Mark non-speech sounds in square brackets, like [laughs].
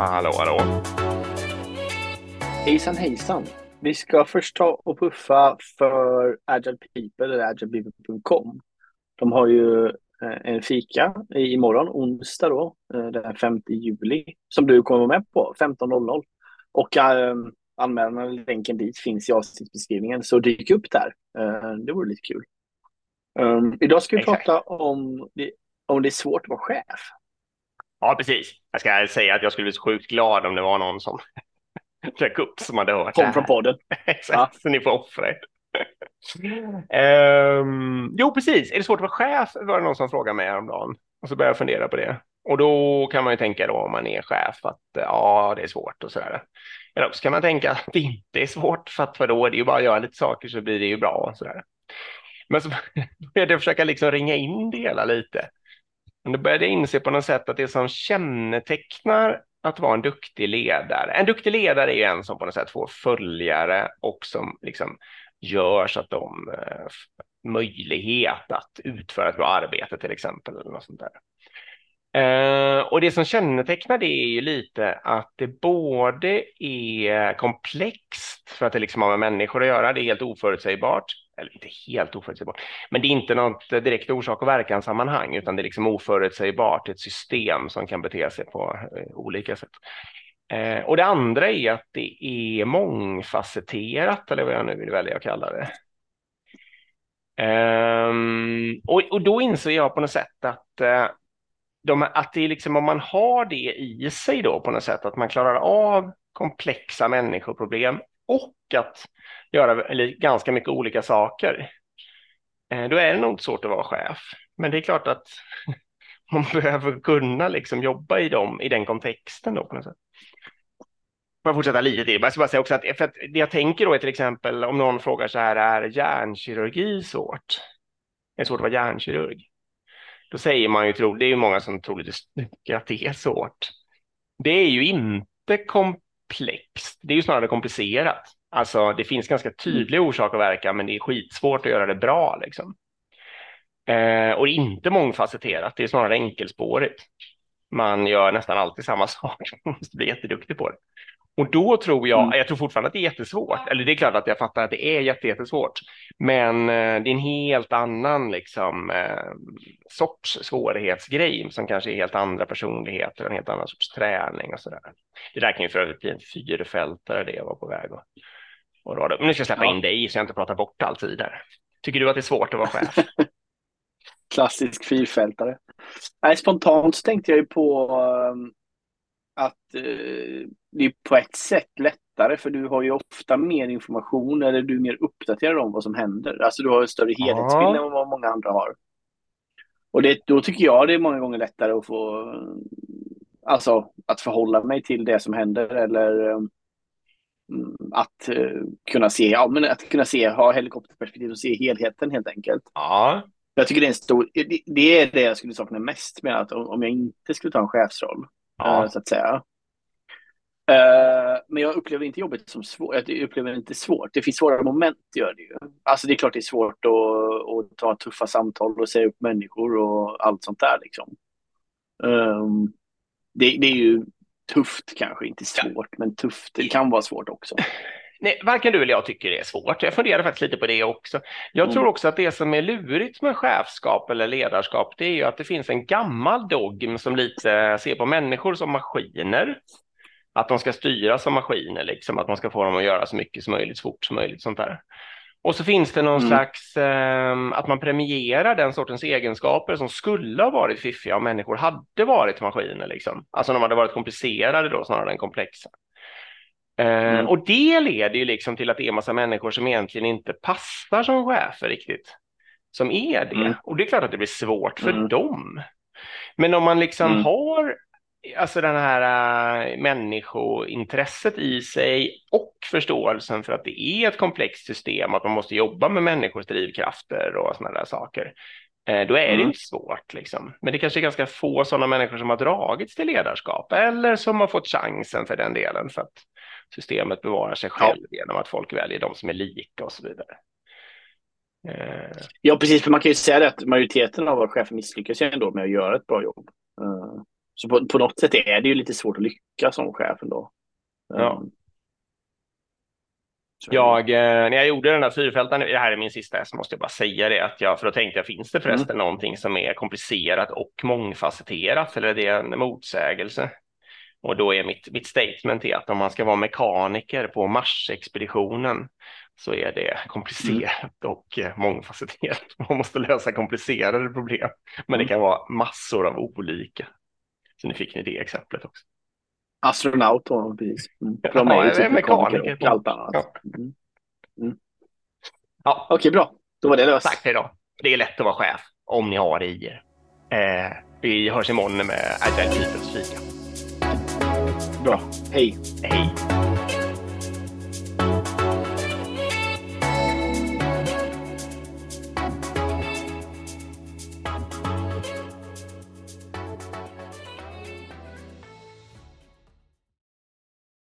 Hallå, hallå. Hejsan hejsan. Vi ska först ta och puffa för Agile People eller agilepeople.com. De har ju eh, en fika imorgon, onsdag då, eh, den 5 juli, som du kommer med på 15.00. Och äh, anmälan, länken dit finns i avsnittsbeskrivningen, så dyk upp där. Det vore lite kul. Idag ska vi Exakt. prata om det, om det är svårt att vara chef. Ja, precis. Jag ska säga att jag skulle bli så sjukt glad om det var någon som [laughs] dök upp som hade hört Kom från podden. [laughs] Exakt, ja. så ni får offra er. um, jo, precis. Är det svårt att vara chef? var det någon som frågade mig häromdagen. Och så började jag fundera på det. Och då kan man ju tänka då om man är chef att ja, det är svårt och sådär. Eller också kan man tänka att det inte är svårt för att för då är det ju bara att göra lite saker så blir det ju bra och sådär. Men så [laughs] började jag försöka liksom ringa in det hela lite. Men då började jag inse på något sätt att det som kännetecknar att vara en duktig ledare, en duktig ledare är ju en som på något sätt får följare och som liksom gör så att de eh, möjlighet att utföra ett bra arbete till exempel. Eller något sånt där. Eh, och det som kännetecknar det är ju lite att det både är komplext för att det liksom har med människor att göra, det är helt oförutsägbart, eller inte helt oförutsägbart, men det är inte något direkt orsak och verkan sammanhang, utan det är liksom oförutsägbart, ett system som kan bete sig på eh, olika sätt. Eh, och det andra är att det är mångfacetterat, eller vad jag nu vill välja att kalla det. Ehm, och, och, då inser jag på något sätt att eh, de, att det är liksom om man har det i sig då på något sätt, att man klarar av komplexa människoproblem och att göra eller, ganska mycket olika saker, eh, då är det nog svårt att vara chef. Men det är klart att [laughs] man behöver kunna liksom jobba i, dem, i den kontexten då på något sätt. Får jag fortsätta lite till? Jag ska bara säga också att, för att det jag tänker då är till exempel om någon frågar så här, är hjärnkirurgi svårt? Är det svårt att vara hjärnkirurg? Då säger man ju, det är ju många som tror att det är svårt. Det är ju inte komplext, det är ju snarare komplicerat. Alltså det finns ganska tydlig orsak och verkan, men det är skitsvårt att göra det bra liksom. Eh, och inte mångfacetterat, det är snarare enkelspårigt. Man gör nästan alltid samma [laughs] sak, man måste bli jätteduktig på det. Och då tror jag, mm. jag tror fortfarande att det är jättesvårt, eller det är klart att jag fattar att det är jättesvårt, men eh, det är en helt annan liksom, eh, sorts svårighetsgrej som kanske är helt andra personligheter, en helt annan sorts träning och sådär. Det där kan ju för övrigt bli en fyrfältare det jag var på väg och, och rada. Men nu ska jag släppa ja. in dig så jag inte pratar bort alltid där. Tycker du att det är svårt att vara chef? [laughs] Klassisk fyrfältare. Nej, spontant så tänkte jag ju på um att eh, det är på ett sätt lättare för du har ju ofta mer information eller du är mer uppdaterad om vad som händer. Alltså du har en större helhetsbild än vad många andra har. Och det, då tycker jag det är många gånger lättare att få alltså att förhålla mig till det som händer eller um, att uh, kunna se, ja men att kunna se, ha helikopterperspektiv och se helheten helt enkelt. Ja. Jag tycker det är en stor, det, det är det jag skulle sakna mest med att om jag inte skulle ta en chefsroll ja. så att säga. Uh, men jag upplever inte jobbet som svårt. Jag upplever inte svårt. Det finns svåra moment, gör det ju. Alltså det är klart det är svårt att, att ta tuffa samtal och säga upp människor och allt sånt där liksom. Um, det, det, är ju tufft kanske, inte svårt, men tufft. Det kan vara svårt också. Nej, varken du eller jag tycker det är svårt. Jag funderar faktiskt lite på det också. Jag mm. tror också att det som är lurigt med chefskap eller ledarskap, det är ju att det finns en gammal dogm som lite ser på människor som maskiner. Att de ska styras som maskiner, liksom, att man ska få dem att göra så mycket som möjligt, så fort som möjligt, sånt där. Och så finns det någon mm. slags, eh, att man premierar den sortens egenskaper som skulle ha varit fiffiga om människor hade varit maskiner, liksom. Alltså de hade varit komplicerade då snarare än komplexa. Eh, mm. Och det leder ju liksom till att det är massa människor som egentligen inte passar som chefer riktigt. Som är det. Mm. Och det är klart att det blir svårt för mm. dem. Men om man liksom mm. har alltså den här äh, människointresset i sig och förståelsen för att det är ett komplext system, att man måste jobba med människors drivkrafter och sådana där saker. Äh, då är det mm. inte svårt liksom. Men det kanske är ganska få sådana människor som har dragits till ledarskap eller som har fått chansen för den delen för att systemet bevarar sig själv ja. genom att folk väljer de som är lika och så vidare. Eh. Ja, precis, för man kan ju säga det att majoriteten av våra chefer misslyckas ju ändå med att göra ett bra jobb. Eh, Så på, på något sätt är det ju lite svårt att lyckas som chef ändå. Ja. Jag, eh, när jag gjorde den här fyrfältaren, det här är min sista, så måste jag bara säga det, att jag, för då tänkte jag, finns det förresten någonting som är komplicerat och mångfacetterat, eller är det en motsägelse? Och då är mitt, mitt statement är att om man ska vara mekaniker på Mars-expeditionen så är det komplicerat och eh, mångfacetterat. [laughs] Man måste lösa komplicerade problem, men det Mm. kan vara massor av olika. Så nu fick ni det exemplet också. Astronaut då, precis. Mm. Ja, de är ju typ mekaniker och allt annat. Ja. Mm. Ja, Okej, bra. Då var det löst. Tack för idag. Det är lätt att vara chef om ni har det i er. Eh, vi hörs imorgon med Agile Peoples fika. Bra. Hej. Hej!